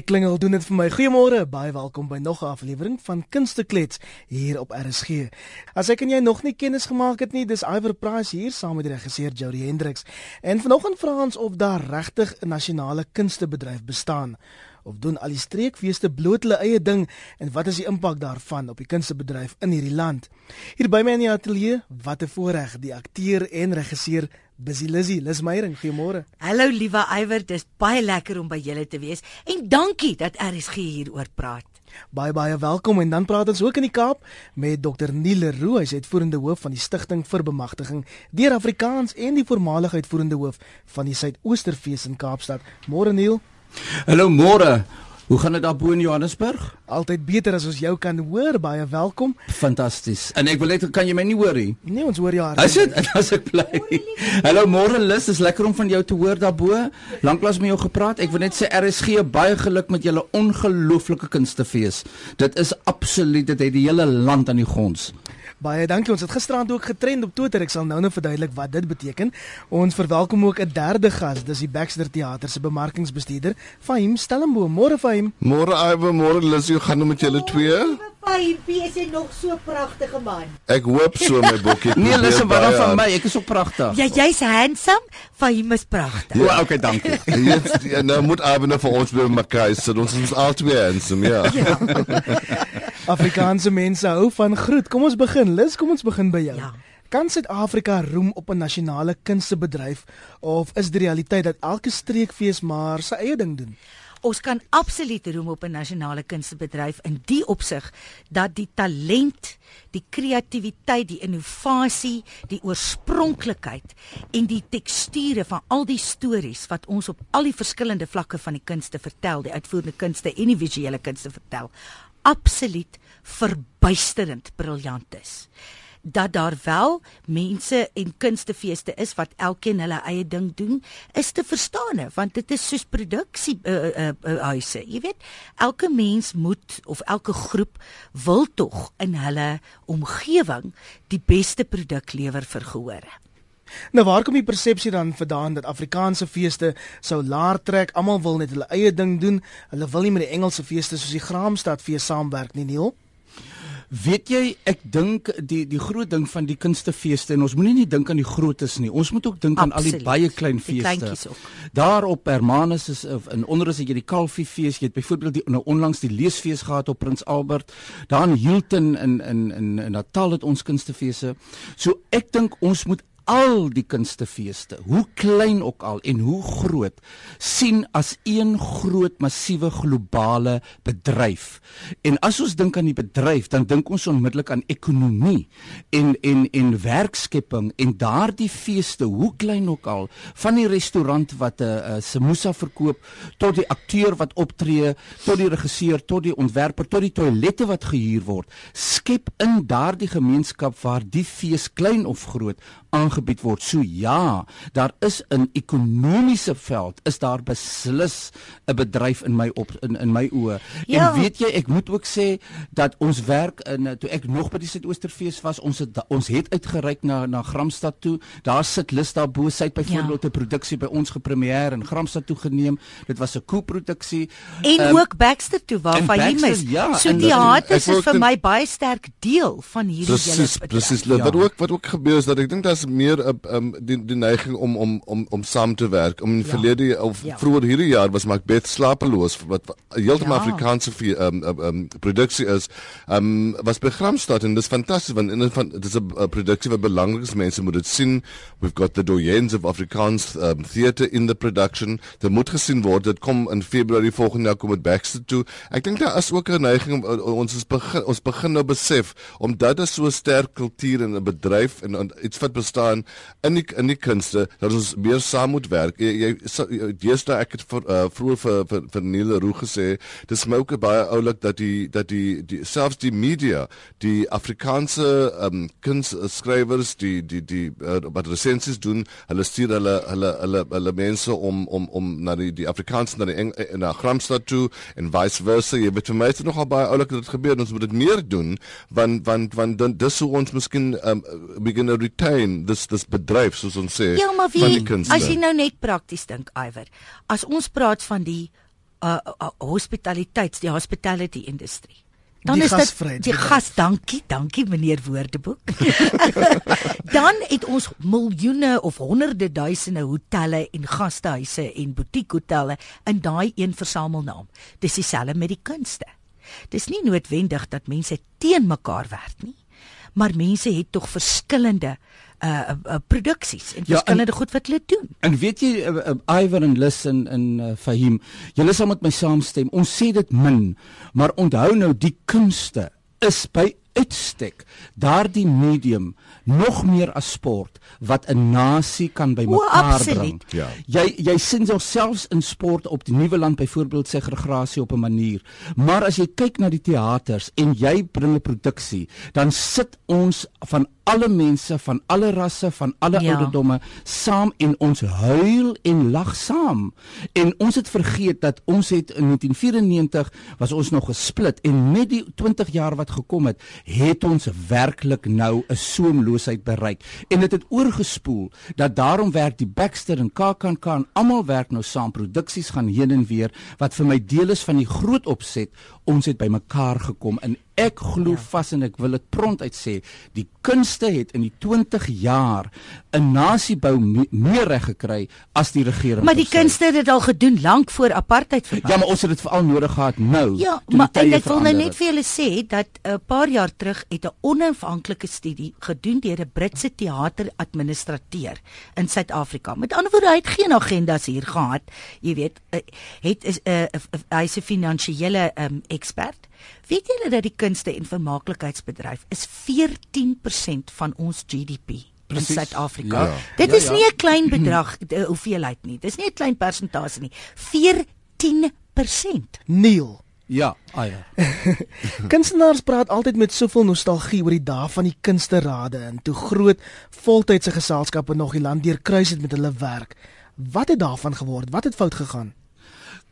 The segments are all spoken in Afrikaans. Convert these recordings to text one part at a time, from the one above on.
Daai klingel doen dit vir my. Goeiemôre, baie welkom by nog 'n aflewering van Kunsteklets hier op RSG. As ek en jy nog nie kennis gemaak het nie, dis Iver Price hier saam met die regisseur Jody Hendricks. En vanoggend vra ons of daar regtig 'n nasionale kunstebedryf bestaan of doen al die streekfeeste bloot hulle eie ding en wat is die impak daarvan op die kunstebedryf in hierdie land? Hier by my in die ateljee, wat 'n voorreg, die akteur en regisseur Busy Lizzy, Lis Meyering, goeiemôre. Hallo liewe Iwer, dis baie lekker om by julle te wees en dankie dat RSG hieroor praat. Baie baie welkom en dan praat ons ook in die Kaap met Dr Niel Roux, hy is uitvoerende hoof van die Stichting vir Bemagtiging deur Afrikaans en die voormalige uitvoerende hoof van die Suidoosterfees in Kaapstad. Môre Niel. Hallo môre. Hoe gaan dit daar bo in Johannesburg? Altyd beter as ons jou kan hoor. Baie welkom. Fantasties. En ek wil net kan jy my nie hoor nie? Nee, ons hoor jou hard. Is dit? As ek bly. Hallo môre Lis, is lekker om van jou te hoor daar bo. Lanklaas met jou gepraat. Ek wil net sê RSG baie geluk met julle ongelooflike kunstefees. Dit is absoluut dit het die hele land aan die gons. Baie dankie. Ons het gisterand ook getrend op Twitter. Ek sal nou nou verduidelik wat dit beteken. Ons verwelkom ook 'n derde gas. Dis die Baxter Theater se bemarkingsbestuurder, Fahim Stellenboom. Môre Fahim. Môre Iwe, môre Lissy, hoe gaan dit met julle twee? Fahim, is jy nog so pragtige man? Ek hoop so my bokkie. nee, lisse wat dan van my. Ek is ook pragtig. Ja, jy's handsome. Fahim is pragtig. Ja, okay, dankie. Jetzt ja, nou moet Iwe nou vir ons weer mekaar sê. Ons is al twee handsome, ja. ja. Afrikaanse mense hou van groet. Kom ons begin. Lis, kom ons begin by jou. Ja. Kan Suid-Afrika roem op 'n nasionale kunstebedryf of is die realiteit dat elke streekfees maar sy eie ding doen? Ons kan absoluut roem op 'n nasionale kunstebedryf in die opsig dat die talent, die kreatiwiteit, die innovasie, die oorspronklikheid en die teksture van al die stories wat ons op al die verskillende vlakke van die kunste vertel, die uitvoerende kunste en die visuele kunste vertel, absoluut verbuisterend briljant is. Dat daar wel mense en kunstefeeste is wat elkeen hulle eie ding doen is te verstaan want dit is soos produksie uh, uh, uh, huise. Jy weet elke mens moet of elke groep wil tog in hulle omgewing die beste produk lewer vir gehore Nou waar kom die persepsie dan vandaan dat Afrikaanse feeste sou laer trek? Almal wil net hulle eie ding doen. Hulle wil nie met die Engelse feeste soos die Graamsstad fees saamwerk nie, Neil. Weet jy, ek dink die die groot ding van die kunstefeeste en ons moenie net dink aan die grootes nie. Ons moet ook dink aan al die baie klein feeste. Daar op Hermanus is in onder is jy die Kalfie fees, jy het byvoorbeeld die nou onlangs die leesfees gehad op Prins Albert. Daar in Hilton in in in in Natal het ons kunstefeeste. So ek dink ons moet al die kunstefeeste, hoe klein ook al en hoe groot, sien as een groot massiewe globale bedryf. En as ons dink aan die bedryf, dan dink ons onmiddellik aan ekonomie en en en werkskepping en daardie feeste, hoe klein ook al, van die restaurant wat 'n uh, uh, samosa verkoop tot die akteur wat optree, tot die regisseur, tot die ontwerper, tot die toilette wat gehuur word, skep in daardie gemeenskap waar die fees klein of groot aangebied word. So ja, daar is 'n ekonomiese veld, is daar beslis 'n bedryf in my op in in my oë. Ja. En weet jy, ek moet ook sê dat ons werk in toe ek nog by die Suidoosterfees was, ons het ons het uitgereik na na Gramstad toe. Daar sit Lus daar bo, sy het byvoorbeeld 'n ja. produksie by ons gepremieer in Gramstad toe geneem. Dit was 'n kooproduksie. En um, ook Baxter toe waarvan jy mis. Ja, so die hart is vir my baie sterk deel van hierdie hele. Presies, presies. Ja. Wat ook wat ook gebeur is dat ek dink daar's meer 'n uh, um, die die neiging om om om om saam te werk. Om in ja. verlede of ja. vroeër hierdie jaar was Macbeth slapeloos wat heeltemal ja. Afrikaanse um, um, um, produksie is. Um was by Gramstad en dis fantasties want in van dis 'n produksie wat belangrik is. Mense moet dit sien. We've got the doyens of Afrikaans um, theater in the production. Dit moet gesien word. Dit kom in Februarie volgende jaar kom dit Baxter toe. Ek dink daar is ook 'n neiging ons is begin ons begin nou besef omdat dit so sterk kultuur en 'n bedryf en, en iets wat bestaan in die in die kunste dat ons meer saam moet werk. Jy jy deesdae ek het vir, uh, vroeër vir vir, vir Neil Roo gesê, dis my ook baie oulik dat die dat die die selfs die media, die Afrikaanse um, kunstskrywers, die die die uh, wat resensies doen, hulle stuur hulle hulle hulle hulle mense om om om na die die Afrikaanse na die Eng, na Gramstad toe en vice versa. Jy weet vir my is dit nogal baie oulik dat dit gebeur. Ons moet dit meer doen want want want dan dis hoe ons miskien um, begin retain this this bedryf soos ons sê ja, wie, van die kunste. As jy nou net prakties dink, Iwer, as ons praat van die uh, uh hospitaliteits, die hospitality industrie. Dan die is dit die gas, dankie, dankie meneer Woordeboek. dan het ons miljoene of honderde duisende hotelle en gastehuise en butiek-hotelle in daai een versamelnaam. Dis dieselfde met die kunste. Dis nie noodwendig dat mense teen mekaar werk nie, maar mense het tog verskillende uh, uh produksies en ja, verskillende goed wat hulle doen. En weet jy uh, uh, Iver en Lis en en uh, Fahim, julle sal met my saamstem. Ons sê dit min, maar onthou nou die kunste is by uitstek daardie medium nog meer as sport wat 'n nasie kan bymekaar bring. Ja. Jy jy sien selfs in sport op die nuwe land byvoorbeeld segregasie op 'n manier. Maar as jy kyk na die teaters en jy bring 'n produksie, dan sit ons van alle mense van alle rasse van alle ja. ouderdomme saam en ons huil en lag saam. En ons het vergeet dat ons het in 1994 was ons nog gesplit en met die 20 jaar wat gekom het, het ons werklik nou 'n soemloosheid bereik en dit het, het oorgespoel dat daarom werk die Baxter en KAKNK en almal werk nou saam produksies gaan heen en weer wat vir my deel is van die groot opset ons het bymekaar gekom en ek glo ja. vas en ek wil dit prompt uit sê die kunste het in die 20 jaar 'n nasie bou me meer reg gekry as die regering maar die kunste het dit al gedoen lank voor apartheid verby. Ja maar ons het dit veral nodig gehad nou ja maar ek wil nou net vir julle sê dat 'n paar jaar terug het 'n onafhanklike studie gedoen deur 'n Britse teateradministrateur in Suid-Afrika. Met ander woorde hy het geen agendas hier gehad. Jy weet eh, het is 'n uh, hy's 'n finansiële um, ekspert. Weet julle dat die kunste en vermaaklikheidsbedryf is 14% van ons GDP in Suid-Afrika. Ja. Dit ja, is ja. nie 'n klein bedrag hoeveelheid nie. Dis nie 'n klein persentasie nie. 14%. Neil Ja, ah ja. Kunstenaars praat altyd met soveel nostalgie oor die dae van die kunsterade en toe groot voltydse geselskappe nog die land deurkruis het met hulle werk. Wat het daarvan geword? Wat het fout gegaan?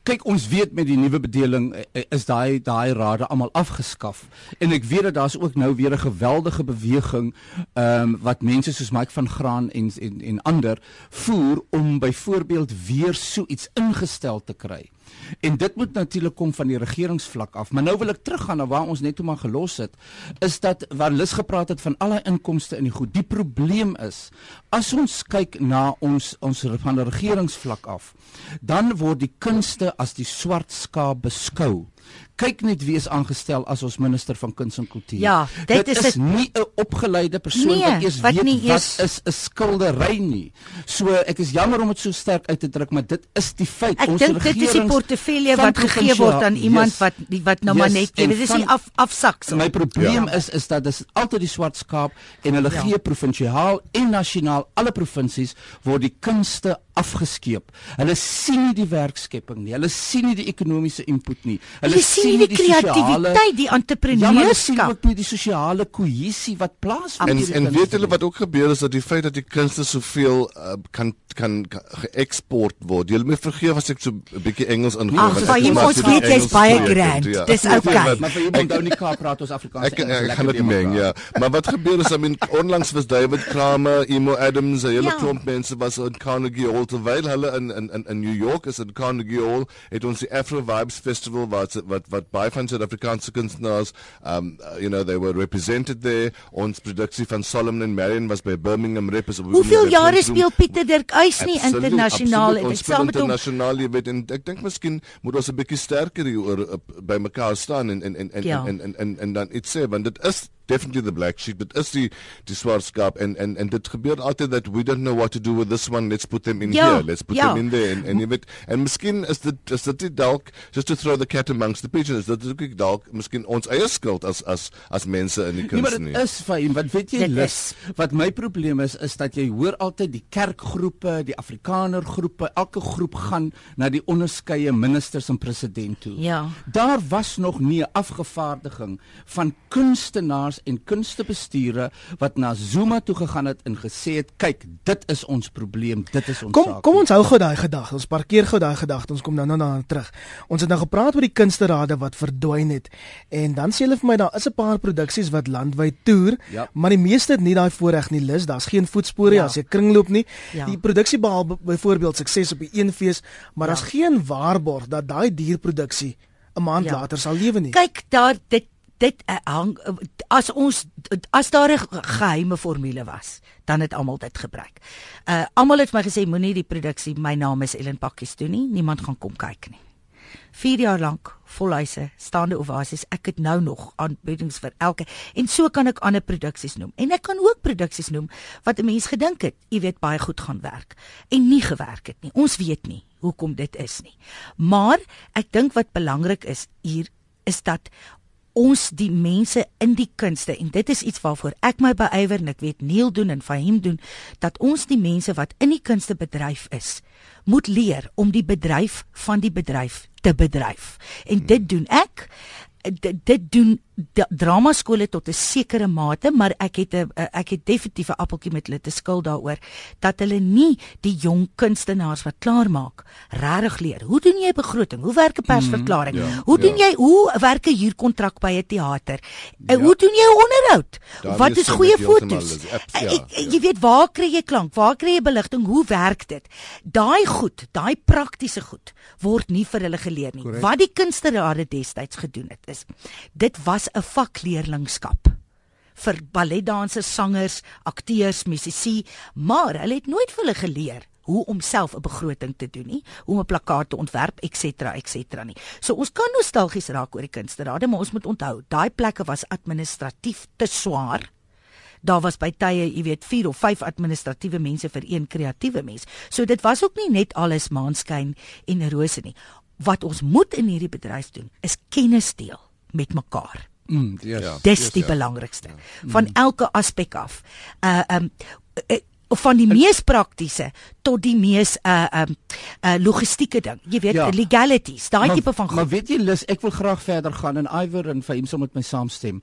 Kyk ons weet met die nuwe bedeling eh, eh, is daai daai rade almal afgeskaf en ek weet dat daar's ook nou weer 'n geweldige beweging ehm um, wat mense soos Mike van Graan en en en ander voer om byvoorbeeld weer so iets ingestel te kry. En dit moet natuurlik kom van die regeringsvlak af. Maar nou wil ek teruggaan na waar ons net toe maar gelos het, is dat waar Lis gepraat het van al die inkomste in die goed. Die probleem is as ons kyk na ons ons van die regeringsvlak af, dan word die kunste as die swart skaap beskou kyk net wie is aangestel as ons minister van kuns en kultuur. Ja, dit, dit is, is nie 'n opgeleide persoon nee, wat eers weet nie wat is 'n skildery nie. So ek is jammer om dit so sterk uit te druk, maar dit is die feit. Ek ons regering Dit is die portefeulje wat gegee word aan iemand yes, wat die wat nou yes, maar net dit is nie af afsak so. My probleem ja. is is dat dis altyd die swart skaap en hulle ja. gee provinsiaal en nasionaal alle provinsies word die kunste afgeskeep. Hulle sien nie die werkskepping nie. Hulle sien nie die ekonomiese input nie. Hulle sien sien die, die kreatiwiteit, die entrepreneurskap. Ja, ook nie die sosiale kohesie wat plaasvind. En en weet julle wat ook gebeur is dat die feit dat die kunste soveel uh, kan kan geëksport word. Jy moet vergeef as ek so 'n bietjie Engels ingooi. Ag, vir jy ons weet jy's baie grand. Ja. Dis okay. Maar vir jy moet nou nie Kaap praat ons Afrikaans. Ek, ek, ek gaan dit meng, ja. Maar wat gebeur is, I mean, onlangs was David Kramer, Emo Adams, 'n hele ja. klomp mense was in Carnegie Hall terwyl hulle in in in, in New York is in Carnegie Hall het ons die Afro Vibes Festival wat wat wat baie van Suid-Afrikaanse kunstenaars um you know they were represented there. Ons produksie van Solomon and Marion was by Birmingham Rep. Hoeveel jare speel Pieter Dirk is nie internasionaal en saam met hom internasionaal jy weet en ek dink miskien moet ons 'n bietjie sterker hier oor by mekaar staan en en en en, ja. en, en, en, en en dan iets sê want dit is definitely the black sheep but is die die swart skaap en en en dit gebeur altyd that we don't know what to do with this one let's put them in ja, here let's put ja. them in there en en jy weet en miskien is dit is dit dalk just to throw the cat amongst the pigeons dit is ook dalk miskien ons eie skuld as as as mense in die kuns nie? maar dit is fyn wat weet jy lus wat my probleem is is dat jy hoor altyd die kerkgroepe die afrikaner groepe elke groep gaan na die onderskeie ministers en president toe. Ja. Daar was nog nie 'n afgevaardiging van kunstenaars kunstenaars en kunstebestuure wat na Zuma toe gegaan het en gesê het kyk dit is ons probleem dit is ons kom, saak kom ons hou gou daai gedagte ons parkeer gou daai gedagte ons kom nou nou na terug ons het nou gepraat oor die kunsterade wat verdwyn het en dan sê hulle vir my daar is 'n paar produksies wat landwyd toer ja. maar die meeste het nie daai voorreg nie lus daar's geen voetspore ja. as jy kringloop nie ja. die produksie behaal byvoorbeeld sukses op die een fees maar ja. daar's geen waarborg dat daai dierproduksie 'n maand ja. later sal lewe nie. Kyk daar dit dit uh, hang as ons as daar 'n geheime formule was, dan het almal dit gebruik. Uh almal het my gesê moenie die produksie my naam is Ellen Pakkies doen nie. Niemand gaan kom kyk nie. 4 jaar lank volhuise, staande ovasies. Ek het nou nog aanbiedings vir elke en so kan ek ander produksies noem. En ek kan ook produksies noem wat 'n mens gedink het, jy weet baie goed gaan werk en nie gewerk het nie. Ons weet nie hoekom dit is nie. Maar ek dink wat belangrik is hier is dat ons die mense in die kunste. En dit is iets waarvoor ek my beywer en ek weet Neil doen en Fahim doen dat ons die mense wat in die kunste bedryf is moet leer om die bedryf van die bedryf te bedryf. En dit doen ek dit, dit doen drama skole tot 'n sekere mate, maar ek het 'n ek het definitief 'n appeltjie met hulle te skuld daaroor dat hulle nie die jong kunstenaars wat klaar maak regtig leer. Hoe doen jy begroting? Hoe werk 'n persverklaring? Mm, ja, hoe doen ja. jy hoe werk 'n huurkontrak by 'n teater? Ja. Hoe doen jy onderhoud? Daar wat is goeie fotos? Ja, ja. Jy weet waar kry jy klank? Waar kry jy beligting? Hoe werk dit? Daai goed, daai praktiese goed word nie vir hulle geleer nie. Correct. Wat die kunstenaars destyds gedoen het is dit was 'n vakleerlingskap vir balletdansers, sangers, akteurs, musisi, maar hulle het nooit vir hulle geleer hoe om self 'n begroting te doen nie, hoe om 'n plakkaat te ontwerp, ens, ens nie. So ons kan nostalgies raak oor die kunsterade, maar ons moet onthou, daai plekke was administratief te swaar. Daar was by tye, jy weet, 4 of 5 administratiewe mense vir een kreatiewe mens. So dit was ook nie net alles maanskyn en rose nie. Wat ons moet in hierdie bedryf doen, is kennis deel met mekaar. Mm, yes, ja. Dis yes, die ja. belangrikste ja. van elke aspek af. Uh um uh, van die mees praktiese tot die mees uh um uh logistieke ding. Jy weet, ja. legalities, daai tipe van goed. Maar weet jy Lus, ek wil graag verder gaan en Iwer en Faim saam met my saamstem.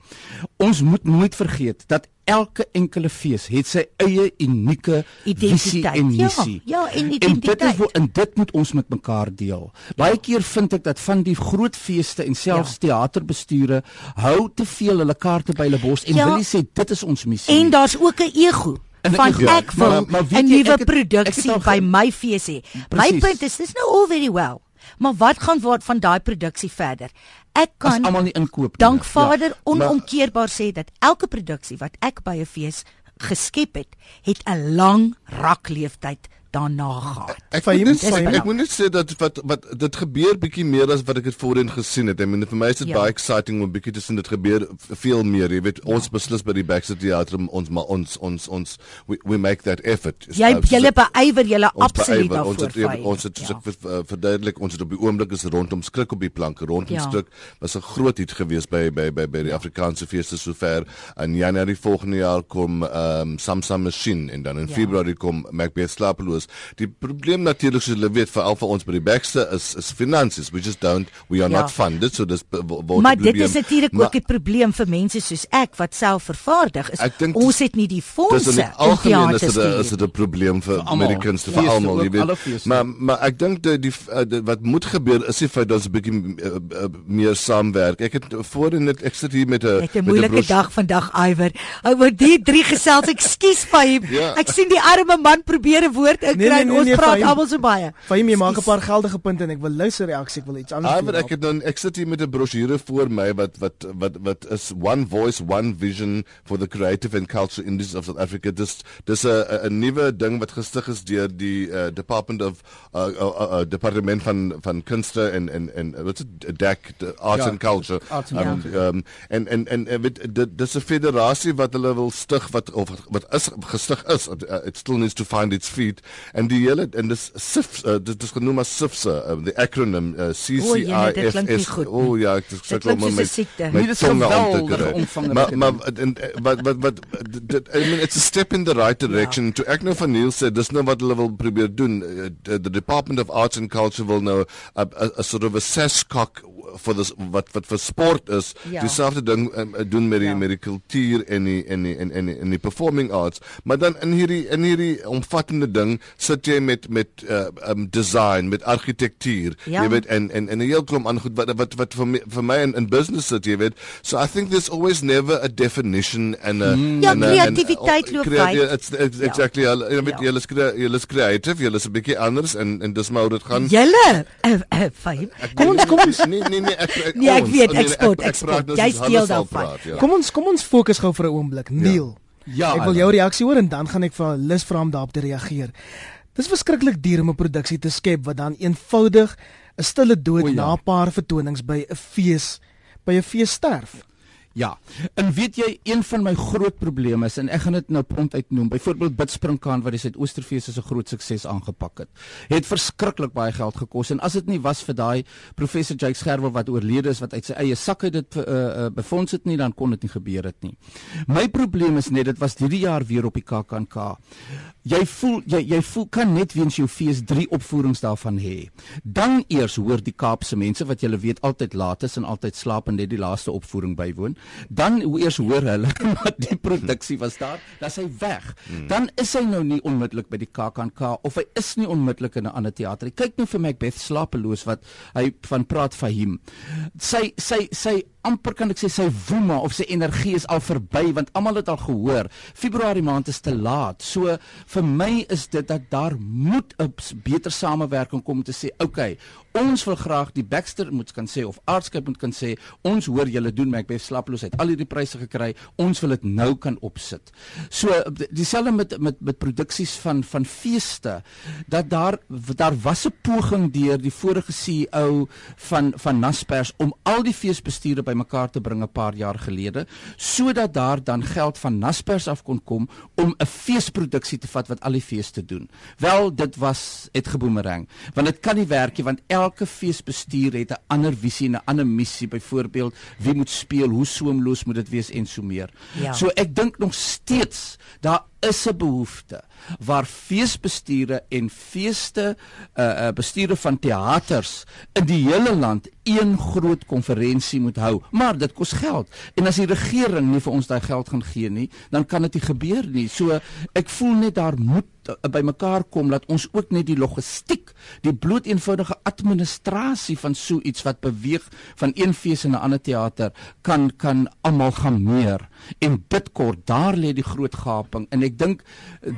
Ons moet nooit vergeet dat elke enkele fees het sy eie unieke visie en ja, missie. Ja, ja en identiteit. En dit is en dit moet ons met mekaar deel. Baie ja. keer vind ek dat van die groot feeste en selfs ja. teaterbestuure hou te veel hulle kaarte by hulle bos en ja. wil sê dit is ons missie. En daar's ook 'n ego van ja, ek wil 'n nuwe produksie by my fees hê. My punt is dis nou all very well. Maar wat gaan word van daai produksie verder? Ek kan almal nie inkoop nie. Dank ja. Vader ja, onomkeerbaar sê dat elke produksie wat ek by 'n fees geskep het, het 'n lang rakleeftyd daarna gehad. Ek ek, net, ek, ek moet net sê dat wat wat dit gebeur bietjie meer as wat ek dit voorheen gesien het. I mean vir my is dit ja. baie exciting om bietjie te sien dit gebeur veel meer. Jy weet ja. ons beslis by die Baxter Theater ons maar ons ons ons we, we make that effort. Jy julle beywer julle absoluut daarvoor. Ons het ja, ons het ja. Eh, verduidelik ons het op die oomblik is rondom skrik op die planke rondom ja. skrik was 'n groot hit geweest by by by by die. Afrikaanse feeste sover. In Januarie volgende jaar kom ehm um, Samsung Machine en dan in ja. Februarie kom Macbeth Slapeloos Die probleem natuurlik soos hulle weet vir al vir ons by die Baxter is is finansies. We just don't we are ja. not funded so dis Maar dit is natuurlik ook 'n probleem vir mense soos ek wat self vervaardig is. Denk, ons het nie die fondse om algemeen is dit is dit 'n probleem vir Americans te vir almal, jy weet. Maar maar ek dink die, die, die wat moet gebeur is die feit dat ons 'n bietjie uh, uh, meer saamwerk. Ek het voorheen net ek sit hier met 'n met 'n moeilike dag vandag Iwer. Oor die drie gesels, ekskuus vir hom. Ja. Ek sien die arme man probeer 'n woord in nee, nee, nee, ons nee, praat almal so baie. Vir my maak 'n paar geldige punte en ek wil luister reaksie, ek wil iets anders. Ah, maar ek het dan ek sit hier met 'n brosjure voor my wat wat wat wat is one voice one vision for the creative and cultural industries of South Africa. Dis dis 'n 'n nuwe ding wat gestig is deur die uh, Department of uh, uh, uh, uh, Departement van van kunste en en en wat's dit DAC Arts ja, and Culture. Arts and um, culture. Um, en en en dit dis 'n federasie wat hulle wil stig wat of wat is gestig is. It still needs to find its feet en die hele en dis SIF uh, dit is genoem as SIFSA uh, die acronym uh, CCIFS o oh, ja ek sê glo maar met met songe om te kry maar maar wat wat wat I mean it's a step in the right direction. Ja. to ek nou van Neil sê dis nou wat hulle wil probeer doen. Uh, the department of arts and culture will nou a sort of a sescock vir this wat wat vir sport is ja. dieselfde ding um, doen met die ja. met die kultuur en die en die en en en die performing arts maar dan in hierdie in hierdie omvattende ding sit jy met met uh, um design met argitektuur ja. jy weet en en en 'n heel klomp aan goed wat wat wat vir my, vir my in, in business sit jy weet so i think there's always never a definition and a mm. ja, kreatiwiteit loop by it's, it's ja. exactly ja. jy weet jy is jy is creative jy is 'n bietjie anders en en dis maar hoe dit gaan julle uh, uh, kom ons kom ons nee nee nee ek ek, nee, ek weet eksport eksport jy steel daarvan ja. kom ons kom ons fokus gou vir 'n oomblik Neil ja. Ja. Ek wil jou reaksie hoor en dan gaan ek vir Lis vra om daarop te reageer. Dis verskriklik duur om 'n produksie te skep wat dan eenvoudig 'n stille dood ja. na 'n paar vertonings by 'n fees by 'n fees sterf. Ja. En weet jy een van my groot probleme is en ek gaan dit nou prompt uitnoem. Byvoorbeeld Bidspringkaan wat die Suidoosterfees as 'n groot sukses aangepak het. Het verskriklik baie geld gekos en as dit nie was vir daai professor Jake Scherwer wat oorlede is wat uit sy eie sak uit dit uh, uh, befonds het nie, dan kon dit nie gebeur het nie. My probleem is net dit was hierdie jaar weer op die KAKNK. Jy voel jy jy voel kan net weens jou fees 3 opvoerings daarvan hê. Dan eers hoor die Kaapse mense wat jy weet altyd laat is en altyd slaap en net die laaste opvoering bywoon dan eers hoor hulle dat die produksie was daar, dan is hy weg. Hmm. Dan is hy nou nie onmiddellik by die KAKNK of hy is nie onmiddellik in 'n ander teater. Kyk nou vir Macbeth slapeloos wat hy van praat van hom. Sy sy sy amper kan ek sê sy woema of sy energie is al verby want almal het al gehoor Februarie maand is te laat. So vir my is dit dat daar moet 'n beter samewerking kom om te sê, "Oké, okay, ons wil graag die Baxter moet kan sê of Aardskip moet kan sê, ons hoor julle doen Macbeth slapeloos het al hierdie pryse gekry, ons wil dit nou kan opsit. So dieselfde met met met produksies van van feeste dat daar daar was 'n poging deur die vorige CEO van van Naspers om al die feesbestuure bymekaar te bring 'n paar jaar gelede sodat daar dan geld van Naspers af kon kom om 'n feesproduksie te vat wat al die feeste doen. Wel dit was het geboomerang want dit kan nie werk nie want elke feesbestuur het 'n ander visie en 'n ander missie byvoorbeeld wie moet speel hoe so droomloos moet dit wees en so meer. Ja. So ek dink nog steeds daar is 'n behoefte waar feesbestuure en feeste uh, uh bestuure van teaters in die hele land een groot konferensie moet hou. Maar dit kos geld. En as die regering nie vir ons daai geld gaan gee nie, dan kan dit nie gebeur nie. So ek voel net daar moet uh, by mekaar kom dat ons ook net die logistiek, die bloot eenvoudige administrasie van so iets wat beweeg van een fees na 'n ander teater kan kan almal gaan meer. En dit kort, daar lê die groot gaping en ek dink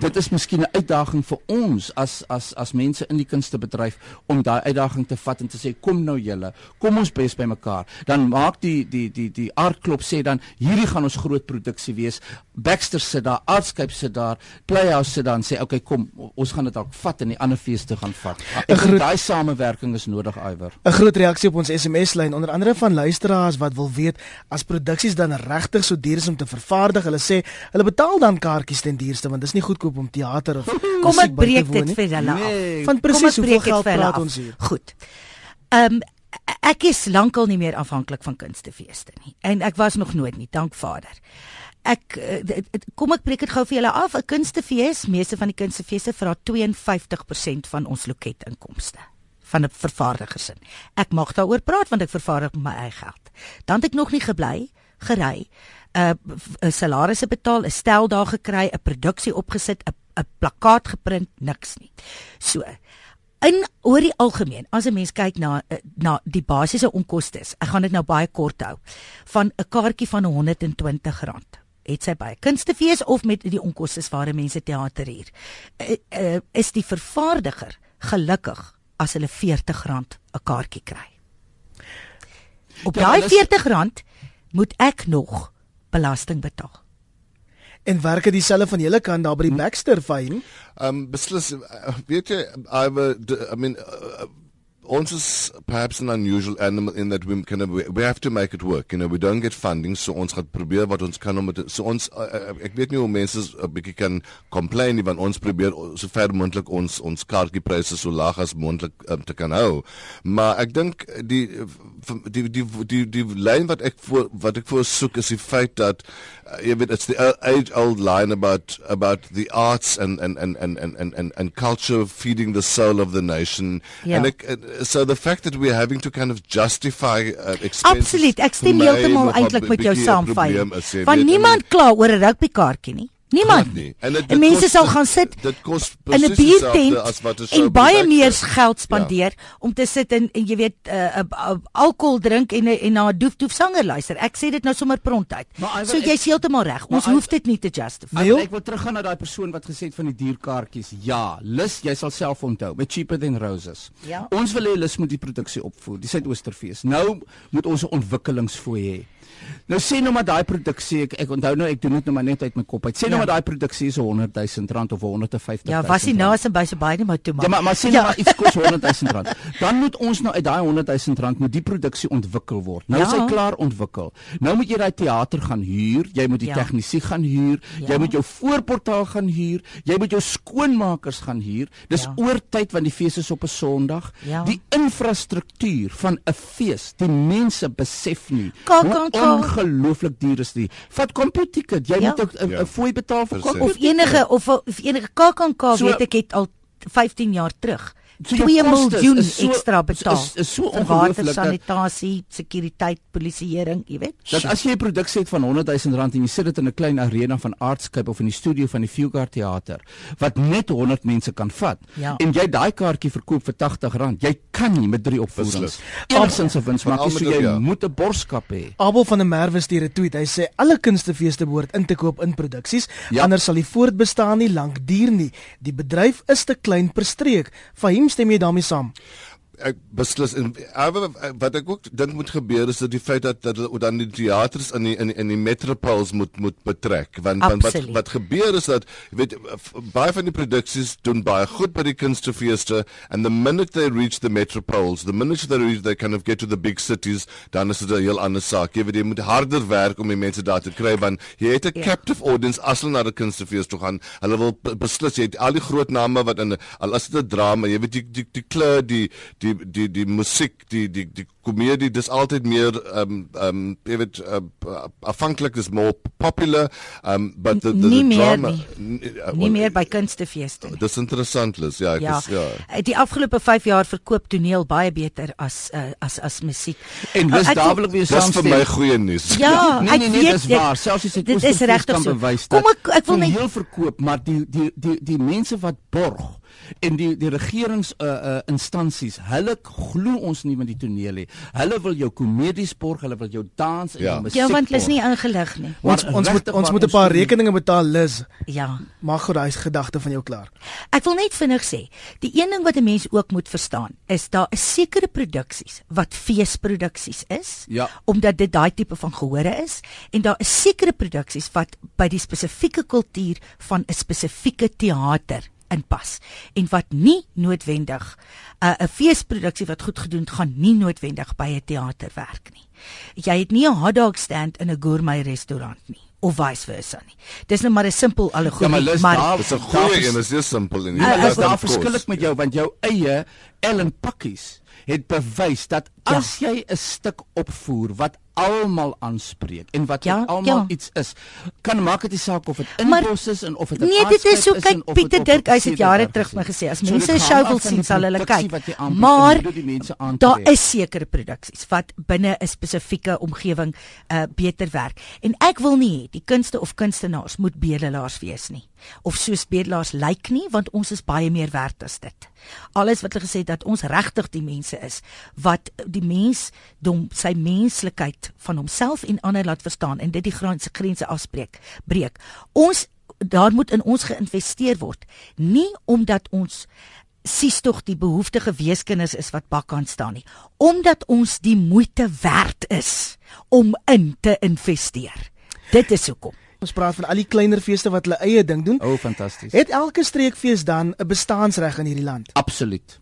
dit is miskien 'n uitdaging vir ons as as as mense in die kunstebedryf om daai uitdaging te vat en te sê kom nou julle, kom ons bes by mekaar. Dan maak die die die die aardklop sê dan hierdie gaan ons groot produksie wees. Baxter sit daar, Artscape sit daar, Playhouse sit dan sê okay kom ons gaan dit dalk vat en die ander feeste gaan vat. Ek dink daai samewerking is nodig iwer. 'n Groot reaksie op ons SMS lyn onder andere van luisteraars wat wil weet as produksies dan regtig so duur is om te vervaardig. Hulle sê hulle betaal dan kaartjies ten duurste want dit is nie goedkoop om teater of Kom ek breek dit vir hulle af. Nee. Van presies hoeveel geld praat ons hier? Goed. Ehm um, ek is lankal nie meer afhanklik van kunstefeeste nie en ek was nog nooit nie, dank Vader. Ek eh, kom ek breek dit gou vir julle af. 'n Kunstefees, meeste van die kunstefeeste vra 52% van ons loketinkomste van 'n vervaardiger sin. Ek mag daaroor praat want ek vervaardig my eie geld. Dan het ek nog nie gebly, gery, 'n uh, 'n salarisse betaal, 'n stel daar gekry, 'n produksie opgesit, 'n 'n plakkaat geprint, niks nie. So In oor die algemeen, as 'n mens kyk na eh, na die basiese onkoste, ek gaan dit nou baie kort hou, van 'n kaartjie van R120 het sy 'n kunstefees of met die onkoste waar mense teater huur. Uh, uh, is die vervaardiger gelukkig as hulle R40 'n kaartjie kry. Op ja, daai R40 moet ek nog belasting betaal. En werk dit dieselfde van julle kant daar by die hm? Baxter fyn? Ehm um, beslis uh, weet jy I I mean uh, ons is perhaps an unusual animal in that we can we, have to make it work you know we don't get funding so ons gaan probeer wat ons kan om so ons uh, uh ek weet nie hoe mense 'n bietjie kan complain nie want ons probeer so ver moontlik ons ons kaartjiepryse so laag as moontlik um, te kan hou maar ek dink die die die die die, lyn wat ek voor wat ek voor soek is die feit dat uh, jy weet it's the age old line about about the arts and and and and and and, and culture feeding the soul of the nation yeah. en ek uh, so the fact that we're having to kind of justify uh, expenses Absoluut. Ek stem heeltemal eintlik met jou saam van niemand kla oor 'n rugbykaartjie nie Niemand nie. En, dit, en mense sal gaan sit dit kos in 'n biertent en baie meer geld spandeer ja. om te sit en, en jy weet 'n uh, uh, uh, alkohol drink en en na 'n doef doef sanger luister. Ek sê dit nou sommer prompt uit. So jy's heeltemal reg. Ons hoef dit nie te justify nie. Ek wil teruggaan na daai persoon wat gesê het van die dierkaartjies. Ja, lus, jy sal self onthou met Cheaper Than Roses. Ja. Ons wil hê lus moet die produksie opvoer, die Suidoosterfees. Nou moet ons 'n ontwikkelingsfooi hê. Nou sê nou maar daai produksie ek ek onthou nou ek doen dit nou maar net uit my kop uit. Sê nou ja. maar daai produksie is 100 000 rand of 150 000. Ja, was hy nou as 'n baie baie maar toe maar. Ja, maar maar sê nou ja. maar iets kos 100 000 rand. Dan moet ons nou uit daai 100 000 rand moet die produksie ontwikkel word. Nou ja. is hy klaar ontwikkel. Nou moet jy daai teater gaan huur, jy moet die ja. tegnisie gaan huur, ja. jy moet jou voorportaal gaan huur, jy moet jou skoonmakers gaan huur. Dis ja. oor tyd want die fees is op 'n Sondag. Ja. Die infrastruktuur van 'n fees, die mense besef nie. Kak, kak, kak ongelooflik duur is die. Vat Computicket, jy ja. moet 'n ja. fooi betaal vir of enige of of enige KAKNK so, weet ek het al 15 jaar terug so 2 miljoen so, ekstra betaal. Is, is so ongelooflik. Sanitasie, sekuriteit, polisieering, jy weet. Dat as jy 'n produksie het van 100 000 rand en jy sit dit in 'n klein arena van Artscape of in die studio van die Fugard Theater wat net 100 mense kan vat ja. en jy daai kaartjie verkoop vir 80 rand, jy kan nie met drie opvoerings. Enigsins 'n wins maak, so jy ja. moet 'n borskap hê. Abel van der Merwe stuur 'n tweet. Hy sê alle kunstefeeste behoort in te koop in produksies, ja. anders sal die voortbestaan nie lank duur nie. Die bedryf is te klein per streek. Fahim stem jy daarmee saam? Ek beslis en wat ek ook dink moet gebeur is dat die feit dat dat dan die teaters in die in die, in die metropoles moet moet betrek want, want wat wat gebeur is dat jy weet baie van die produksies doen baie goed by die kunstefeeste and the minute they reach the metropoles the minute they reach they kind of get to the big cities dan is dit 'n heel ander saak jy weet jy moet harder werk om die mense daar te kry want jy het 'n yeah. Ja. captive audience as hulle na die kunstefeeste toe gaan hulle wil beslis jy het al die groot name wat in al is dit 'n drama jy weet die die die kleur die die die die die musiek die die die komedie dis altyd meer ehm um, ehm um, jy weet uh, afhanklik is more popular um but the the, the nie drama nie, uh, nie meer by kunstefeeste dis interessant is ja ek ja. is ja. Eh, die afgelope 5 jaar verkoop toneel baie beter as uh, as as musiek. En dis uh, ek weer saamstem dis vir my goeie nuus. Ja nee nee, nee weet, dis waar. Selfs as dit is regtig dat kom ek ek wil net heel verkoop maar die die die die mense wat borg en die die regerings uh, uh instansies hulle glo ons nie met die toneel nie. Hulle wil jou komedies borg hulle wil jou dans en ja. jou musiek ja want hulle is nie ingelig nie. Ons maar ons moet ons moet 'n paar rekeninge betaal Liz. Ja. Mag goed daai gedagte van jou klaar. Ek wil net vinnig sê die een ding wat 'n mens ook moet verstaan is daar is sekere produksies wat feesproduksies is ja. omdat dit daai tipe van gehore is en daar is sekere produksies wat by die spesifieke kultuur van 'n spesifieke teater inpas en wat nie noodwendig 'n uh, 'n feesproduksie wat goed gedoen gaan nie noodwendig by 'n teater werk nie. Jy het nie 'n hotdog stand in 'n gourmet restaurant nie of vice versa nie. Dis net maar 'n simpel allegorie, ja, maar, maar dis 'n goeie een, is dis simpel en jy uh, is daar verskillik met jou want jou eie Ellen Pakkies het bewys dat ja. as ja. jy 'n stuk opvoer wat almal aanspreek en wat ja, almal ja. iets is. Kan maak dit nie saak of dit inbos is en of dit Nee, dit is so kyk Pieter Dirk hy het jare terug my gesê as mense 'n show wil sien sal hulle kyk. Maar daar is sekere produksies wat binne 'n spesifieke omgewing uh beter werk. En ek wil nie die kunste of kunstenaars moet bedelaars wees nie of soos bedelaars lyk nie want ons is baie meer werd as dit. Alles wat hulle gesê dat ons regtig die mense is wat die mens dom sy menslikheid van homself en ander laat verstaan en dit die grense grense afspreek breek. Ons daar moet in ons geïnvesteer word, nie omdat ons sies tog die behoeftige weeskinders is wat bakkant staan nie, omdat ons die moeite werd is om in te investeer. Dit is hoekom. Ons praat van al die kleiner feeste wat hulle eie ding doen. O, oh, fantasties. Het elke streekfees dan 'n bestaansreg in hierdie land? Absoluut.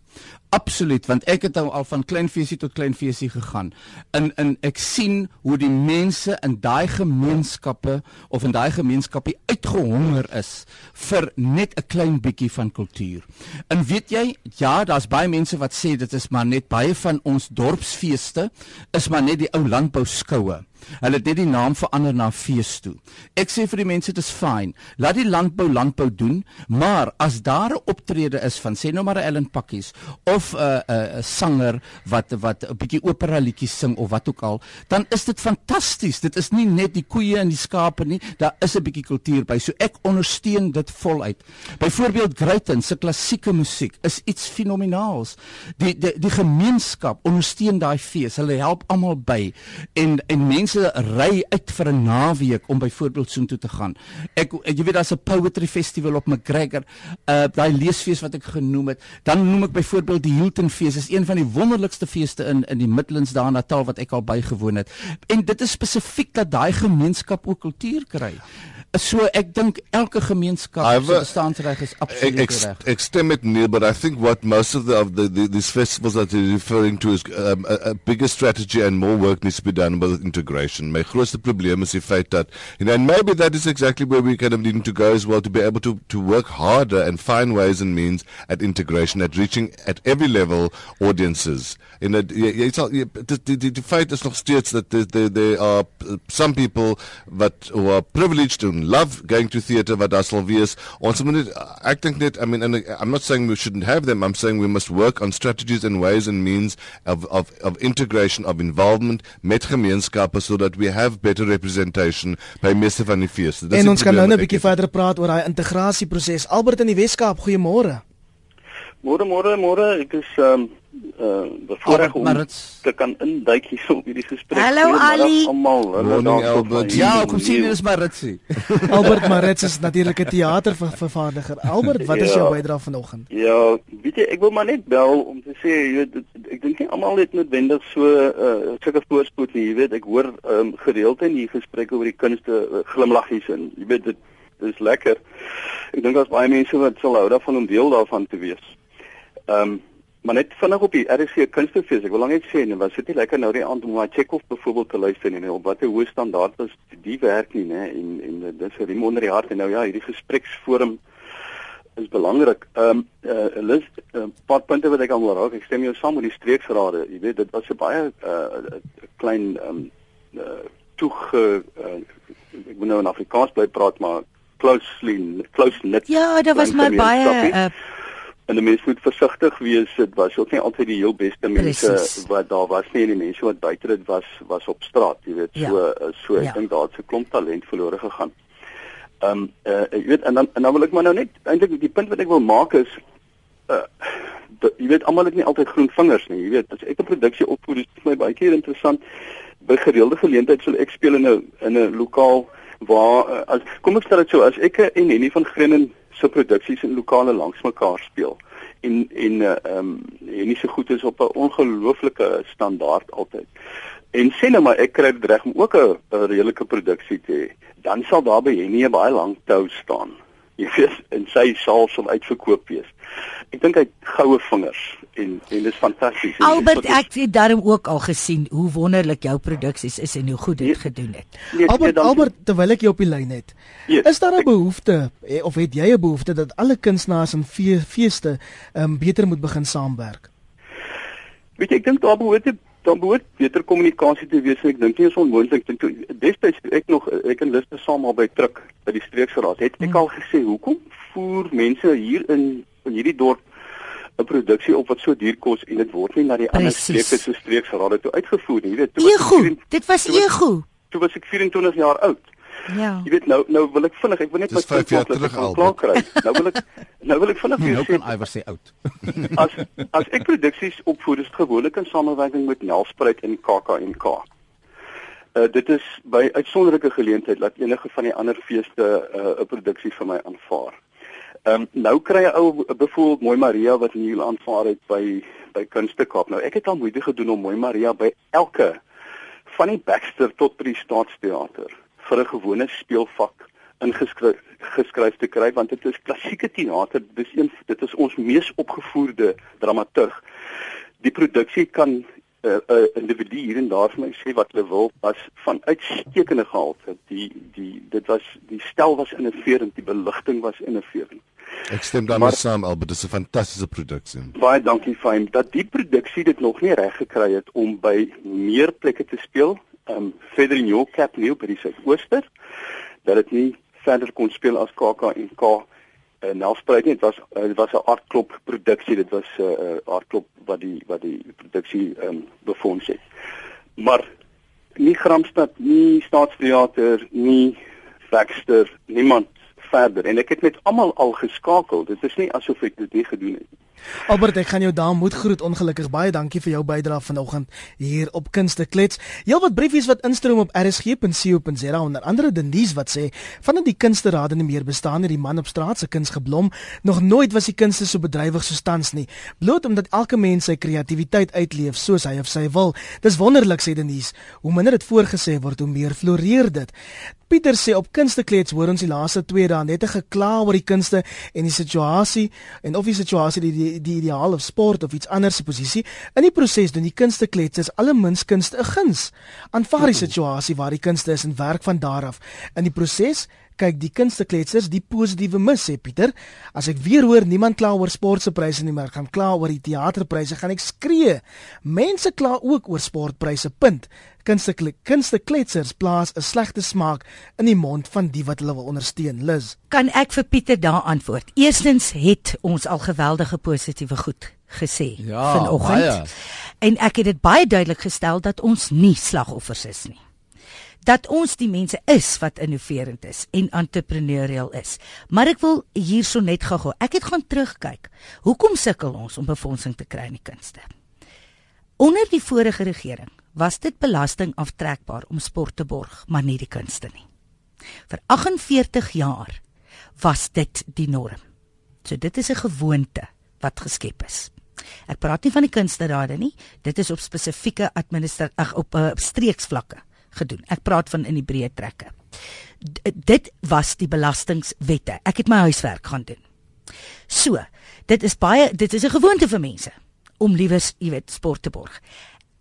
Absoluut, want ek het al van klein feesie tot klein feesie gegaan. In in ek sien hoe die mense in daai gemeenskappe of in daai gemeenskapie uitgehonger is vir net 'n klein bietjie van kultuur. En weet jy, ja, daar's baie mense wat sê dit is maar net baie van ons dorpsfeeste is maar net die ou landbou skoue. Hulle het net die naam verander na fees toe. Ek sê vir die mense dit is fyn. Laat die landbou landbou doen, maar as daar 'n optrede is van sê nou maar 'n Ellen Pakkies of 'n uh, 'n uh, sanger wat wat 'n bietjie opera liedjies sing of wat ook al, dan is dit fantasties. Dit is nie net die koeie en die skape nie, daar is 'n bietjie kultuur by. So ek ondersteun dit voluit. Byvoorbeeld Greyton se klassieke musiek is iets fenomenaals. Die die die gemeenskap ondersteun daai fees. Hulle help almal by en en mense ry uit vir 'n naweek om byvoorbeeld soontoe te gaan. Ek jy weet daar's 'n poetry festival op McGregor, uh daai leesfees wat ek genoem het. Dan noem ek byvoorbeeld die Hilton fees. Dit is een van die wonderlikste feeste in in die Midlands daar in Natal wat ek al bygewoon het. En dit is spesifiek dat daai gemeenskap ook kultuur kry. So ek dink elke gemeenskap se bestaanreg is absoluut reg. Ek stem met Neil, but I think what most of the of the, the these festivals that you're referring to is um, a, a bigger strategy and more work needs to be done about integration. My grootste probleem is die feit dat you know and maybe that is exactly where we kind of need to go as well to be able to to work harder and find ways and means at integration at reaching at every level audiences. In that jy sal die die die feit is nog steeds that there there, there are some people that who are privileged to love going to theatre wat daar sal wees. Ons moet net ek dink net I mean and I'm not saying we shouldn't have them. I'm saying we must work on strategies and ways and means of of of integration of involvement met gemeenskappe so that we have better representation by meeste van die feeste. En ons kan nou 'n bietjie verder praat oor daai integrasieproses. Albert in die Weskaap, goeiemôre. Môre môre môre, ek is ehm um, uh bevoorreg om te kan induik hier op hierdie gesprek. Hallo Ali. Almal, hallo Albert. Ja, kom sien jy dis Maritsie. Albert Marits is natuurlik 'n teatervervaardiger. Albert, wat is ja, jou bydrae vanoggend? Ja, weet jy, ek wil maar net bel om te sê jy weet ek dink nie almal het noodwendig so uh sulke voorspoed nie, jy weet, ek hoor um gereeld in hier gesprekke oor die kunste uh, glimlaggies en jy weet dit dis lekker. Ek dink daar's baie mense wat sal hou daarvan om deel daarvan te wees. Ehm um, Maar net vinnig op die RC Kunstefees, ek wil lank net sê, nee, was dit nie lekker nou die aand om na Chekhov byvoorbeeld te luister nie, op watter hoë standaard was die werk nie, né? En en dis vir die onder die hart en nou ja, hierdie gespreksforum is belangrik. Ehm um, uh, Elis, 'n uh, paar punte wat ek aan wil raak. Ek stem jou saam met die streeksrade. Jy weet, dit was 'n baie uh, klein ehm um, uh, toeg uh, ek moet nou in Afrikaans bly praat, maar closely close knit. Ja, daar was maar baie uh, en die mense moet versigtig wees dit was ook nie altyd die heel beste mense Precies. wat daar was nie en die mense wat buite dit was was op straat jy weet ja. so eh, so ek ja. dink daar het se klomp talent verlore gegaan. Ehm um, uh, jy weet en dan en dan wil ek maar nou net eintlik die punt wat ek wil maak is uh jy weet almal het nie altyd groen vingers nie jy weet as ek 'n produksie opvoer is vir my baie keer interessant by gereelde geleenthede sal ek speel in 'n in 'n lokaal waar uh, as kom ek stel dit so as ek en Henny van Grenen se produksies in lokale langs mekaar speel en en eh, ehm um, en nie so goed is op 'n ongelooflike standaard altyd. En sê nou maar ek kry dit reg om ook 'n redelike produksie te hê, dan sal daar by Henny 'n baie lang tou staan. Jy weet, en sy sal sal uitverkoop wees. Ek dink hy goue vingers en en dit is fantasties. Albert ek het daarom ook al gesien hoe wonderlik jou produksies is en hoe goed dit nee, gedoen het. Nee, Albert nee, Albert terwyl ek jou op die lyn het. Yes, is daar 'n behoefte eh, of het jy 'n behoefte dat alle kunstenaars en fe feeste um, beter moet begin saamwerk? Weet jy ek dink daar behoort dan behoort beter kommunikasie te wees. Ek dink nie is onmoontlik dink destyds ek nog ek en Liste saam al by Truk by die streeksraad het ek hmm. al gesê hoekom voer mense hier in in hierdie dorp 'n produksie op wat so duur kos en dit word nie na die ander streke se streeksrade toe uitgevoer nie. Weet, toe ego, dit was ego. Toe was ek 24 jaar oud. Ja. Jy weet nou nou wil ek vinnig, ek wil net my kind klaar kry. Nou wil ek nou wil ek vinnig vir jou sê. Nou kan iwer sê oud. as as ek produksies opvoer, is gewoonlik in samewerking met Nelspruit en KAKNK. Uh, dit is by uitsonderlike geleentheid dat enige van die ander feeste uh, 'n produksie vir my aanvaar. Ehm um, nou kry 'n ou byvoorbeeld Mooi Maria wat hier aanvaar het by by Kunste Kaap. Nou ek het al moeite gedoen om Mooi Maria by elke van die Baxter tot by die Staatsteater vir 'n gewone speelvak ingeskryf geskryf te kry want dit is klassieke teater. Dis een dit is ons mees opgevoerde dramaturg. Die produksie kan 'n uh, eh, uh, eh, individu hier en daar vir my sê wat hulle wil was van uitstekende gehalte. Die die dit was die stel was innoverend, die beligting was innoverend. Ek stem daarmee saam Albert, dit is 'n fantastiese produksie. Baie dankie Fyn dat die produksie dit nog nie reg gekry het om by meer plekke te speel um, verder in jou cap nie by die suidooster dat dit nie verder kon speel as KAK en K uh, Nelspruit nie. Dit was uh, dit was 'n aardklop produksie. Dit was 'n uh, uh, aardklop wat die wat die produksie um, befonds het. Maar nie Gramstad, nie Staatsteater, nie Baxter, niemand verder en ek het met almal al geskakel. Dit is nie asof ek dit nie gedoen het nie. Albert, ek gaan jou daar moet groet ongelukkig. Baie dankie vir jou bydrae vanoggend hier op Kunste Klets. Heelwat briefies wat instroom op rsg.co.za onder andere Denise wat sê vandat die kunsterade nie meer bestaan nie, die man op straat se kuns geblom. Nog nooit was die kunste so bedrywig so tans nie. Bloot omdat elke mens sy kreatiwiteit uitleef soos hy of sy wil. Dis wonderlik sê Denise. Hoe minder dit voorgesê word, hoe meer floreer dit. Pieter sê op kunsteklets hoor ons die laaste 2 dae net gekla oor die kunste en die situasie en of die situasie die die, die ideaal of sport of iets anders se posisie in die proses doen die kunsteklets is alle mins kunste 'n guns. Aanvaar die situasie waar die kunste is en werk van daar af. In die proses kyk die kunstekletsers die positiewe mis sê Pieter. As ek weer hoor niemand kla oor sportse pryse nie, maar gaan kla oor die teaterpryse, gaan ek skree. Mense kla ook oor sportpryse. Punt. Kunstekletsers plaas 'n slegte smaak in die mond van die wat hulle wil ondersteun. Liz, kan ek vir Pieter daar antwoord? Eerstens het ons al geweldige positiewe goed gesê ja, vanoggend. En ek het dit baie duidelik gestel dat ons nie slagoffers is nie dat ons die mense is wat innoverend is en entrepreneurial is. Maar ek wil hierso net gou-gou. Ek het gaan terugkyk. Hoekom sukkel ons om befondsing te kry in die kunste? Onder die vorige regering was dit belasting aftrekbaar om sport te borg, maar nie die kunste nie. Vir 48 jaar was dit die norm. So dit is 'n gewoonte wat geskep is. Ek praat nie van die kunsterade nie, dit is op spesifieke administrasie op uh, streeksvlakke gedoen. Ek praat van in die breë trekke. D dit was die belastingwette. Ek het my huiswerk gaan doen. So, dit is baie dit is 'n gewoonte vir mense om liewes, jy weet, sport te borg.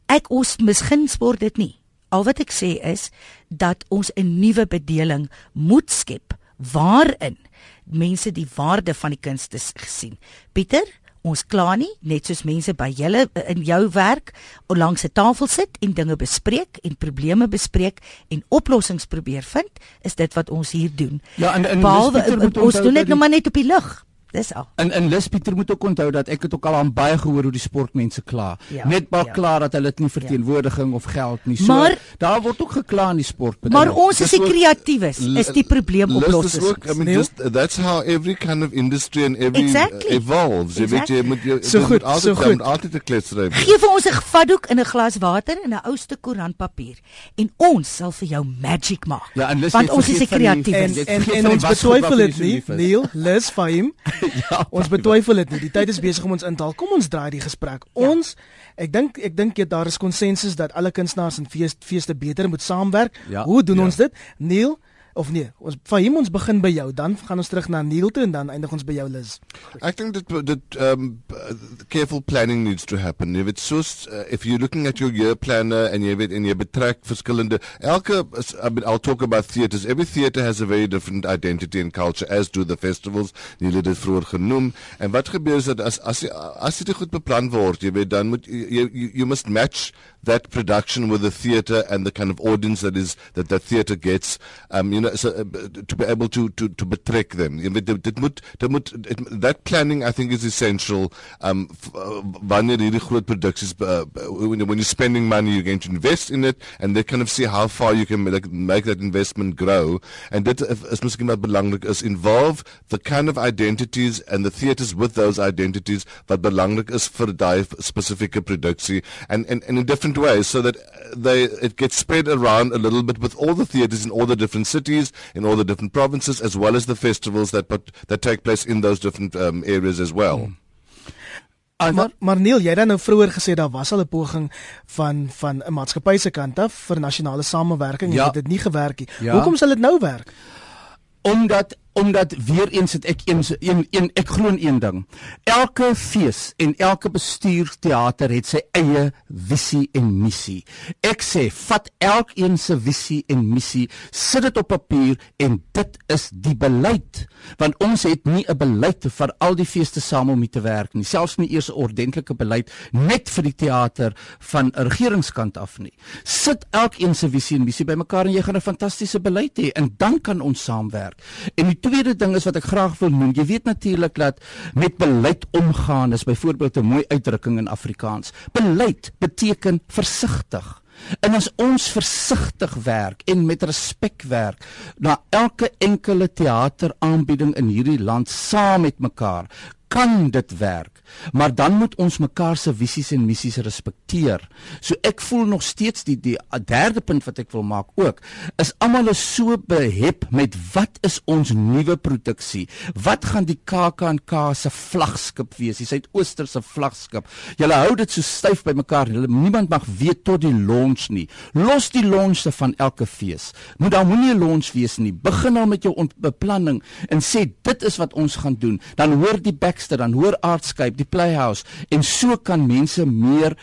Ek ons misgin sport dit nie. Al wat ek sê is dat ons 'n nuwe bedeling moet skep waarin mense die waarde van die kunste gesien. Pieter, ons kla nie net soos mense by julle eh, in jou werk langs 'n tafel sit en dinge bespreek en probleme bespreek en oplossings probeer vind is dit wat ons hier doen. Ja en, en Behalwe, ons doen dit nou maar net op die lug. Dis al. En en Lis Pieter moet ook onthou dat ek het ook al aan baie gehoor hoe die sportmense kla. Ja, Net baie ja. klaar dat hulle dit nie verteenwoordiging ja. of geld nie. So maar, daar word ook gekla in die sport. Maar ons is die kreatiewes is die probleemoplossers. I mean just that's how every kind of industry and every exactly. uh, evolves. Exactly. Jy weet jy moet so goed, altyd so goed. altyd 'n klets ry. Gee vir ons 'n vatdoek en 'n glas water en 'n ouste koerantpapier en ons sal vir jou magic maak. Ja, en Lis, want ons is die kreatiewes. En, en, en, en ons betwyfel dit nie. Neil, Lis hom. ja, ons betwyfel dit nie. Die tyd is besig om ons in te haal. Kom ons draai die gesprek. Ja. Ons ek dink ek dink jy daar is konsensus dat alle kunstenaars en fees, feeste beter moet saamwerk. Ja, Hoe doen ja. ons dit? Neil, of nee, ons van hom ons begin by jou, dan gaan ons terug na Neil toe en dan eindig ons by jou Liz. I think that that um careful planning needs to happen. If it's so uh, if you're looking at your year planner and you and you betrek verskillende elke I mean, I'll talk about theaters. Every theater has a very different identity and culture as do the festivals. Jy het dit vroeër genoem. En wat gebeur is dat as as as dit goed beplan word, jy weet dan moet you, you, you must match that production with the theater and the kind of audience that is that the theater gets. Um you know so, uh, to be able to to to betrek them. That planning I think is essential. Um uh, produksies uh, when, you're spending money you're going to invest in it and they kind of see how far you can make, that investment grow. And dit is miskien wat belangrik is involve the kind of identities and the theaters with those identities wat belangrik is vir daai spesifieke and, and and in different ways so that they it gets spread around a little bit with all the theaters in all the different cities in all the different provinces, as well as the festivals that put, that take place in those different um, areas as well. Mm. Maar maar Neil, jy het dan nou vroeër gesê daar was al 'n poging van van 'n maatskappy se kant af vir nasionale samewerking ja. en dit het nie gewerk nie. Ja. Hoekom sal dit nou werk? Omdat omdat weer eens het ek een een, een ek glo in een ding. Elke fees en elke bestuurteater het sy eie visie en missie. Ek sê vat elkeen se visie en missie, sit dit op papier en dit is die beleid. Want ons het nie 'n beleid vir al die feeste saam om te werk nie. Selfs nie eers 'n ordentlike beleid net vir die teater van 'n regeringskant af nie. Sit elkeen se visie en missie bymekaar en jy gaan 'n fantastiese beleid hê en dan kan ons saamwerk. En die tweede ding is wat ek graag wil noem. Jy weet natuurlik dat met beleid omgaan is byvoorbeeld 'n mooi uitdrukking in Afrikaans. Beleid beteken versigtig. En as ons versigtig werk en met respek werk na elke enkele teateraanbieding in hierdie land saam met mekaar, kan dit werk. Maar dan moet ons mekaar se visies en missies respekteer. So ek voel nog steeds die die derde punt wat ek wil maak ook is almal is so behep met wat is ons nuwe produksie? Wat gaan die KAK&K se vlaggenskap wees? Die Suidooster se vlaggenskap. Julle hou dit so styf by mekaar. Hulle niemand mag weet tot die launch nie. Los die launche van elke fees. Moet daar moenie 'n launch wees nie. Begin nou met jou beplanning en sê dit is wat ons gaan doen. Dan hoor die back Baxter dan hoor Artscape die Playhouse en so kan mense meer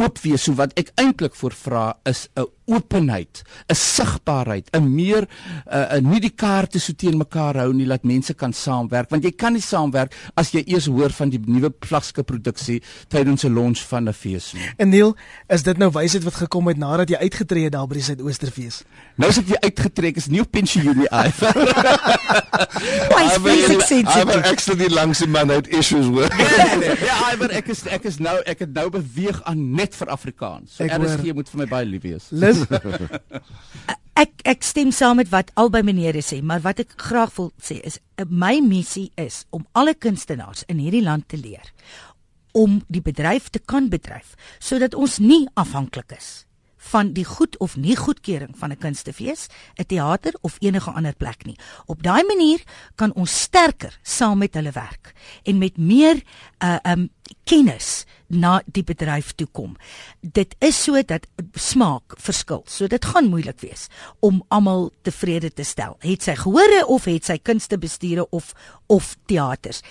oop wees. So wat ek eintlik voorvra is 'n openheid, 'n sigbaarheid, 'n meer 'n uh, uh, nie die kaarte so teen mekaar hou nie dat mense kan saamwerk want jy kan nie saamwerk as jy eers hoor van die nuwe vlaggenskap produksie tydens 'n launch van 'n fees nie. En Neil, is dit nou wysheid wat gekom het nadat jy uitgetree het daar by die Suidoosterfees? Nou as ek weer uitgetrek is nie op pensioen nie. Why is basic sense? I'm actually langs in my note issues work. Nee, nee, ja, Iver, ek is ek is nou ek het nou beweeg aan net vir Afrikaans. So RSG moet vir my baie lief wees. Lis ek ek stem saam met wat albei menere sê, maar wat ek graag wil sê is eh, my missie is om alle kunstenaars in hierdie land te leer om die bedryf te kan bedryf sodat ons nie afhanklik is van die goed of nie goedkeuring van 'n kunstefees, 'n teater of enige ander plek nie. Op daai manier kan ons sterker saam met hulle werk en met meer uh um kennis na die bedryf toe kom. Dit is so dat smaak verskil. So dit gaan moeilik wees om almal tevrede te stel. Het sy gehore of het sy kunstebestuure of of teaters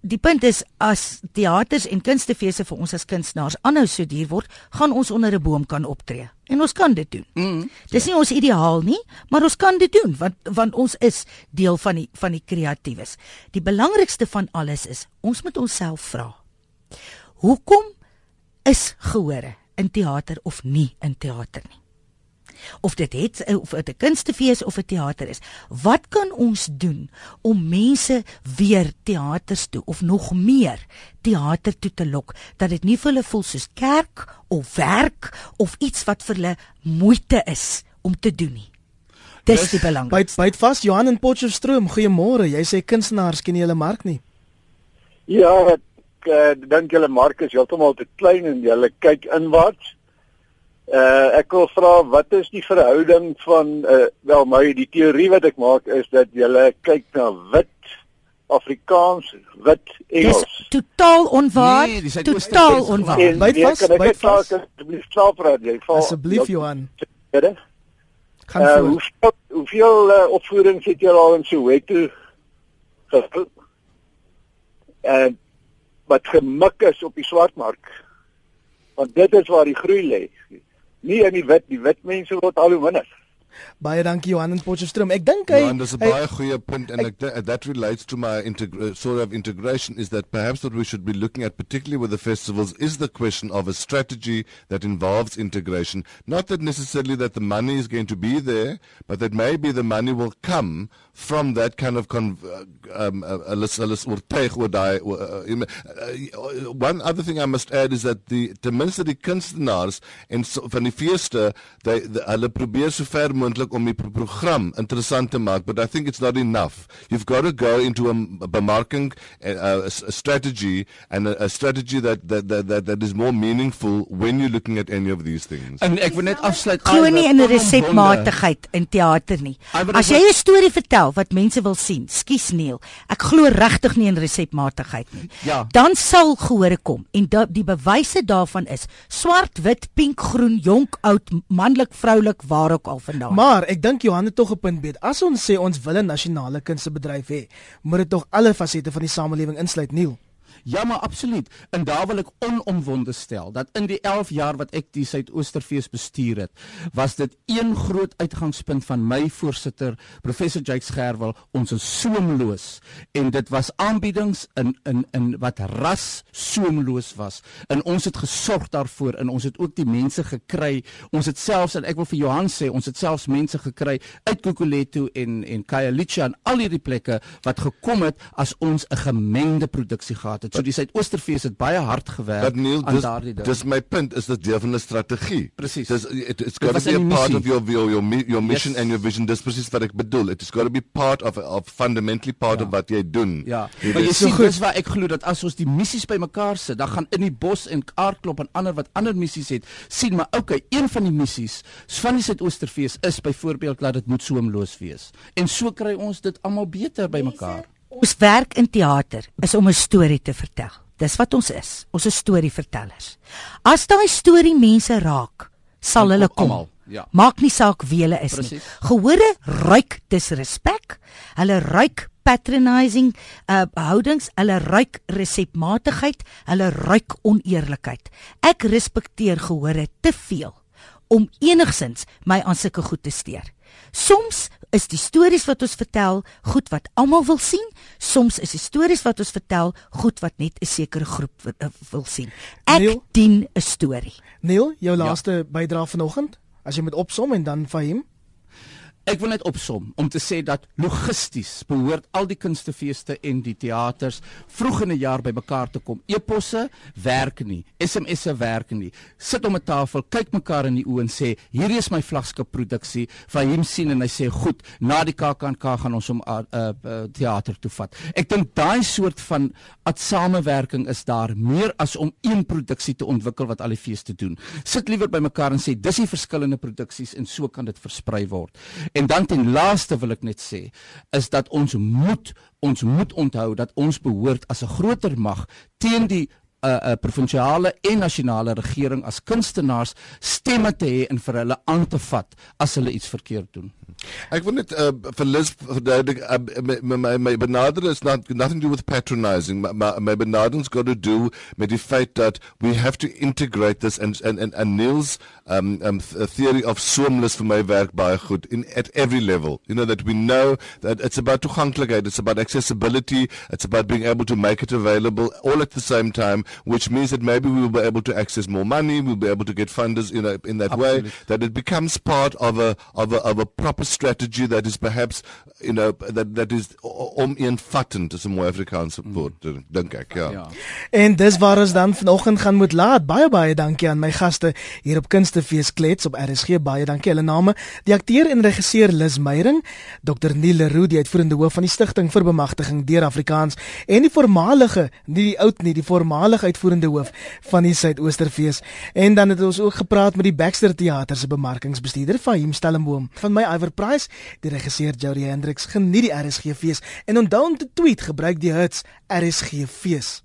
die punt is as teaters en kunstefeeste vir ons as kunstenaars aanhou so duur word, gaan ons onder 'n boom kan optree. En ons kan dit doen. Mm, Dis nie ons ideaal nie, maar ons kan dit doen want want ons is deel van die van die kreatiewes. Die belangrikste van alles is ons moet onsself vra. Hoekom is gehore in teater of nie in teater nie? Of dit het of dit 'n kunstefees of 'n teater is. Wat kan ons doen om mense weer teaters toe of nog meer teater toe te lok dat dit nie vir hulle voel soos kerk of werk of iets wat vir hulle moeite is om te doen nie. Dis die belang. Byt byt vas Johan en Potchefstroom. Goeiemôre. Jy sê kunstenaars ken nie hulle mark nie. Ja, ek uh, dink julle mark is heeltemal te klein en julle kyk inwaarts. Uh ek wil vra wat is die verhouding van uh wel my die teorie wat ek maak is dat jy kyk na wit Afrikaans, wit Engels. Dis totaal onwaar. Nee, totaal onwaar. Byt vas, byt vas. Asseblief slaap raad jy. Asseblief Johan. Gaan uh, hoeveel hoeveel uh, opvoerings het jy al in Soweto gehou? En wat gemik is op die swartmark. Want dit is waar die groei lê nie in die wit die wit mense word al hoe minder Baie dankie Johan en Potchefstroom. Ek dink hy Ja, dis 'n baie goeie punt and ek, that relates to my uh, sort of integration is that perhaps what we should be looking at particularly with the festivals is the question of a strategy that involves integration. Not that necessarily that the money is going to be there, but that maybe the money will come from that kind of con uh, um alles alles oortuig oor daai one other thing I must add is that the ten minste die kunstenaars en so, van die feeste hulle probeer so ver moontlik om die pro program interessant te maak but I think it's not enough. You've got to go into a, a bemarking a, a, a strategy and a, a strategy that that, that that that is more meaningful when you're looking at any of these things. En ek wil net afsluit. Glo nie in 'n resepmatigheid in teater nie? As jy 'n storie vertel wat mense wil sien skus Neil ek glo regtig nie in resepmatigheid nie. Ja. dan sal gehore kom en da, die bewyse daarvan is swart wit pink groen jonk oud manlik vroulik waar ook al vandaan daar. Maar ek dink Johan het tog 'n punt beet. As ons sê ons wil 'n nasionale kunstebedryf hê, moet dit tog alle fasette van die samelewing insluit, Neil. Ja, maar absoluut. En daar wil ek onomwonde stel dat in die 11 jaar wat ek die Suidoosterfees bestuur het, was dit een groot uitgangspunt van my voorsitter, professor Jakes Gerwel, ons is soemloos en dit was aanbiedings in in in wat ras soemloos was. En ons het gesorg daarvoor en ons het ook die mense gekry. Ons het selfs en ek wil vir Johan sê, ons het selfs mense gekry uit Kokoleto en en Khayelitsha en al hierdie plekke wat gekom het as ons 'n gemengde produksie gehad het het. So die Suidosterfees het baie hard gewerk Neil, aan daardie ding. Dis my punt is dit deel van 'n strategie. Presies. Dis it, it's got to be a part of your your your, your mission yes. and your vision. Dis presies wat ek bedoel. It is got to be part of of fundamentally part ja. of wat jy doen. Ja. Maar jy sien dis waar ek glo dat as ons die missies bymekaar sit, dan gaan in die bos en aardklop en ander wat ander missies het, sien maar okay, een van die missies van die Suidosterfees is byvoorbeeld dat dit moet soemloos wees. En so kry ons dit almal beter bymekaar. Ons werk in teater is om 'n storie te vertel. Dis wat ons is. Ons is storievertellers. As daai storie mense raak, sal hulle kom. Amal, ja. Maak nie saak wie hulle is Precies. nie. Gehore ruik disrespek. Hulle ruik patronizing uh houdings, hulle ruik resepmatigheid, hulle ruik oneerlikheid. Ek respekteer gehore te veel om enigsins my aan sulke goed te steur. Soms is die stories wat ons vertel goed wat almal wil sien, soms is die stories wat ons vertel goed wat net 'n sekere groep wil, wil sien. Ek Neil, dien 'n storie. Neil, jou ja. laaste ja. bydrae vanoggend, as jy met opsom en dan Fahim. Ek wil net opsom om te sê dat logisties behoort al die kunstefeeste en die teaters vroeg in 'n jaar bymekaar te kom. Eposse werk nie, SMS'e werk nie. Sit om 'n tafel, kyk mekaar in die oë en sê, "Hierdie is my vlaggenskap produksie." Van hom sien en hy sê, "Goed, na die KAKNK gaan ons hom uh, uh, uh, teater toe vat." Ek dink daai soort van samewerking is daar meer as om een produksie te ontwikkel wat al die feeste doen. Sit liewer bymekaar en sê, "Dis die verskillende produksies en so kan dit versprei word." En dan ten laaste wil ek net sê is dat ons moet ons moet onthou dat ons behoort as 'n groter mag teen die 'n uh, uh, provinsiale en nasionale regering as kunstenaars stemme te hê en vir hulle aan te vat as hulle iets verkeerd doen. Ek wil net uh, vir Liz verduidelik uh, my, my my benadering is not nothing to do with patronizing my, my, my benadering's got to do with the fact that we have to integrate this and and and, and Neil's um, um theory of soemless vir my werk baie goed in at every level you know that we know that it's about toeganklikheid it's about accessibility it's about being able to make it available all at the same time which means that maybe we will be able to access more money we'll be able to get funders in a, in that Absolutely. way that it becomes part of a of a of a proper strategy that is perhaps you know that that is omeenvattend is 'n mooi Afrikaanse mm. woord mm. dink ek ja. ja. En dis waar ons dan vanoggend gaan moet laat. Baie baie dankie aan my gaste hier op Kunstefees Klets op RSG. Baie dankie hulle name. Die akteur en regisseur Lis Meyering, Dr Neil Leroux, die uitvoerende hoof van die Stichting vir Bemagtiging deur Afrikaans en die voormalige, nie die oud nie, die voormalige uitvoerende hoof van die Suidoosterfees. En dan het ons ook gepraat met die Baxter Theater se bemarkingsbestuurder Fahim Stellenboom. Van my Iver Price, die regisseur Jody Hendricks, geniet die RSG fees en onthou om te tweet, gebruik die hits RSG fees.